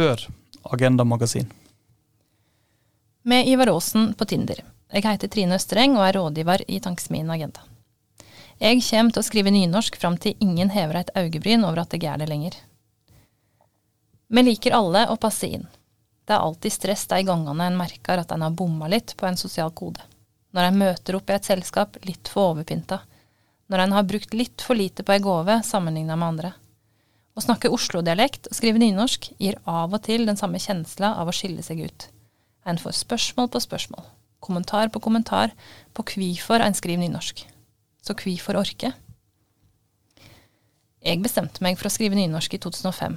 Hør Agenda Magasin. Med Ivar Aasen på Tinder. Jeg heter Trine Østereng og er rådgiver i Tankesmien Agenda. Jeg kommer til å skrive nynorsk fram til ingen hever et øyebryn over at jeg er det lenger. Vi liker alle å passe inn. Det er alltid stress de gangene en merker at en har bomma litt på en sosial kode. Når en møter opp i et selskap litt for overpynta. Når en har brukt litt for lite på ei gave sammenligna med andre. Å snakke Oslo-dialekt og skrive nynorsk gir av og til den samme kjensla av å skille seg ut. En får spørsmål på spørsmål, kommentar på kommentar på hvorfor en skriver nynorsk. Så hvorfor orke? Jeg bestemte meg for å skrive nynorsk i 2005.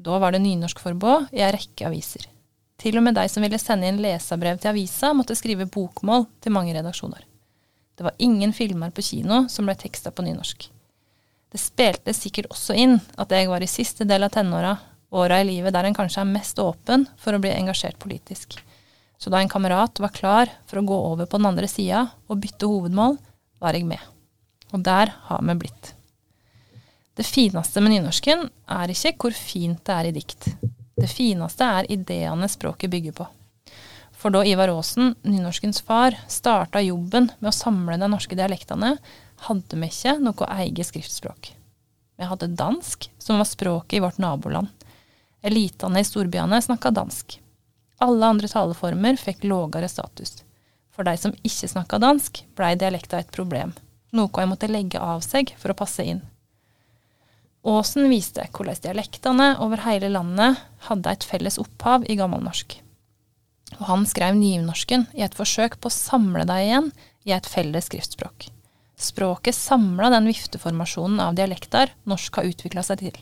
Da var det nynorskforbud i ei rekke aviser. Til og med de som ville sende inn leserbrev til avisa, måtte skrive bokmål til mange redaksjoner. Det var ingen filmer på kino som ble teksta på nynorsk. Det spilte sikkert også inn at jeg var i siste del av tenåra, åra i livet der en kanskje er mest åpen for å bli engasjert politisk. Så da en kamerat var klar for å gå over på den andre sida og bytte hovedmål, var jeg med. Og der har vi blitt. Det fineste med nynorsken er ikke hvor fint det er i dikt. Det fineste er ideene språket bygger på. For da Ivar Aasen, nynorskens far, starta jobben med å samle de norske dialektene, hadde vi ikke noe eget skriftspråk. Vi hadde dansk, som var språket i vårt naboland. Elitene i storbyene snakka dansk. Alle andre taleformer fikk lågere status. For de som ikke snakka dansk, blei dialekta et problem, noe jeg måtte legge av seg for å passe inn. Aasen viste hvordan dialektene over hele landet hadde et felles opphav i gammelnorsk. Og han skrev nynorsken i et forsøk på å samle dem igjen i et felles skriftspråk. Språket samla den vifteformasjonen av dialekter norsk har utvikla seg til.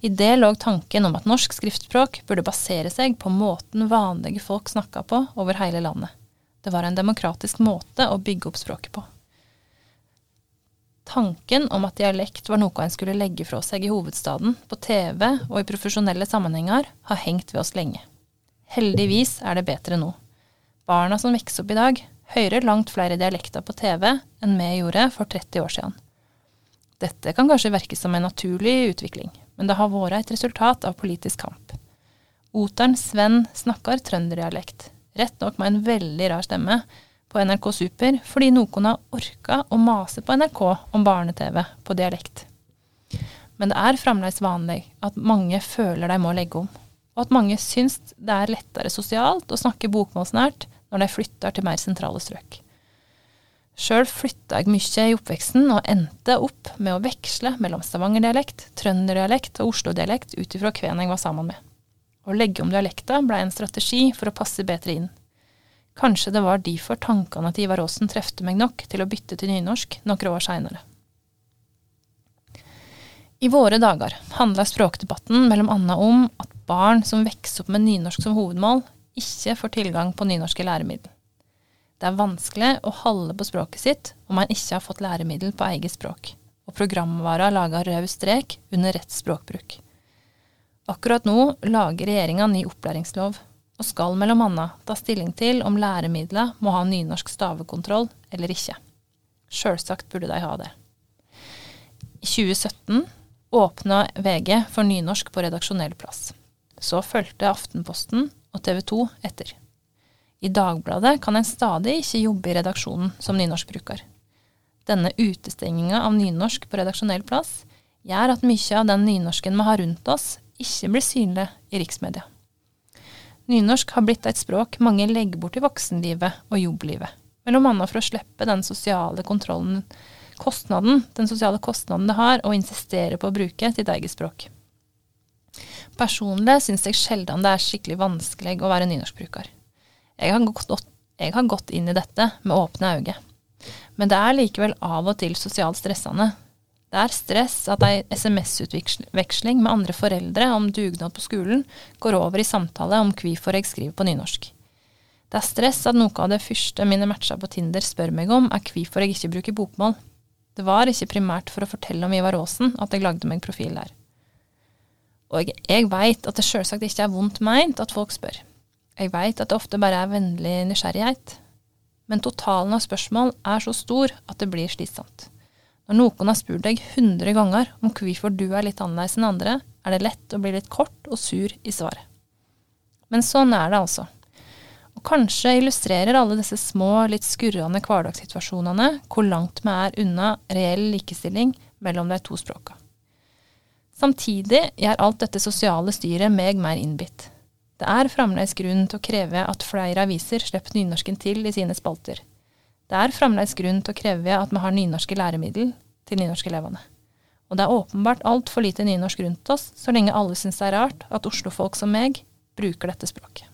I det lå tanken om at norsk skriftspråk burde basere seg på måten vanlige folk snakka på over hele landet. Det var en demokratisk måte å bygge opp språket på. Tanken om at dialekt var noe en skulle legge fra seg i hovedstaden, på TV og i profesjonelle sammenhenger, har hengt ved oss lenge. Heldigvis er det bedre nå. Barna som vokser opp i dag, hører langt flere dialekter på TV enn vi gjorde for 30 år siden. Dette kan kanskje virke som en naturlig utvikling, men det har vært et resultat av politisk kamp. Oteren Sven snakker trønderdialekt, rett nok med en veldig rar stemme, på NRK Super fordi noen har orka å mase på NRK om barne-TV på dialekt. Men det er fremdeles vanlig at mange føler de må legge om, og at mange syns det er lettere sosialt å snakke bokmålsnært når de flytter til mer sentrale strøk. Sjøl flytta jeg mye i oppveksten og endte opp med å veksle mellom stavangerdialekt, trønderdialekt og oslodialekt ut ifra hvem jeg var sammen med. Å legge om dialekta blei en strategi for å passe bedre inn. Kanskje det var derfor tankene til Ivar Aasen trefte meg nok til å bytte til nynorsk noen år seinere. I våre dager handler språkdebatten mellom annet om at barn som vokser opp med nynorsk som hovedmål, ikke får tilgang på nynorske læremiddel. Det er vanskelig å holde på språket sitt om man ikke har fått læremiddel på eget språk, og programvara lager rød strek under rett språkbruk. Akkurat nå lager regjeringa ny opplæringslov og skal mellom annet ta stilling til om læremidler må ha nynorsk stavekontroll eller ikke. Sjølsagt burde de ha det. I 2017 åpna VG for nynorsk på redaksjonell plass. Så fulgte Aftenposten og TV 2 etter. I Dagbladet kan en stadig ikke jobbe i redaksjonen som nynorskbruker. Denne utestenginga av nynorsk på redaksjonell plass gjør at mye av den nynorsken vi har rundt oss, ikke blir synlig i riksmedia. Nynorsk har blitt et språk mange legger bort i voksenlivet og jobblivet, mellom annet for å slippe den sosiale kontrollen, kostnaden, den sosiale kostnaden det har å insistere på å bruke sitt eget språk. Personlig syns jeg sjelden det er skikkelig vanskelig å være nynorskbruker. Jeg har, gått, jeg har gått inn i dette med åpne øyne. Men det er likevel av og til sosialt stressende, det er stress at ei SMS-utveksling med andre foreldre om dugnad på skolen går over i samtale om hvorfor jeg skriver på nynorsk. Det er stress at noe av det første mine matcher på Tinder spør meg om, er hvorfor jeg ikke bruker bokmål. Det var ikke primært for å fortelle om Ivar Aasen at jeg lagde meg profil der. Og jeg, veit at det sjølsagt ikke er vondt meint at folk spør. Jeg veit at det ofte bare er vennlig nysgjerrighet. Men totalen av spørsmål er så stor at det blir slitsomt. Når noen har spurt deg hundre ganger om hvorfor du er litt annerledes enn andre, er det lett å bli litt kort og sur i svaret. Men sånn er det altså. Og kanskje illustrerer alle disse små, litt skurrende hverdagssituasjonene hvor langt vi er unna reell likestilling mellom de to språka. Samtidig gjør alt dette sosiale styret meg mer innbitt. Det er fremdeles grunn til å kreve at flere aviser slipper nynorsken til i sine spalter. Det er fremdeles grunn til å kreve at vi har nynorske læremiddel til nynorskelevene. Og det er åpenbart altfor lite nynorsk rundt oss, så lenge alle syns det er rart at oslofolk som meg bruker dette språket.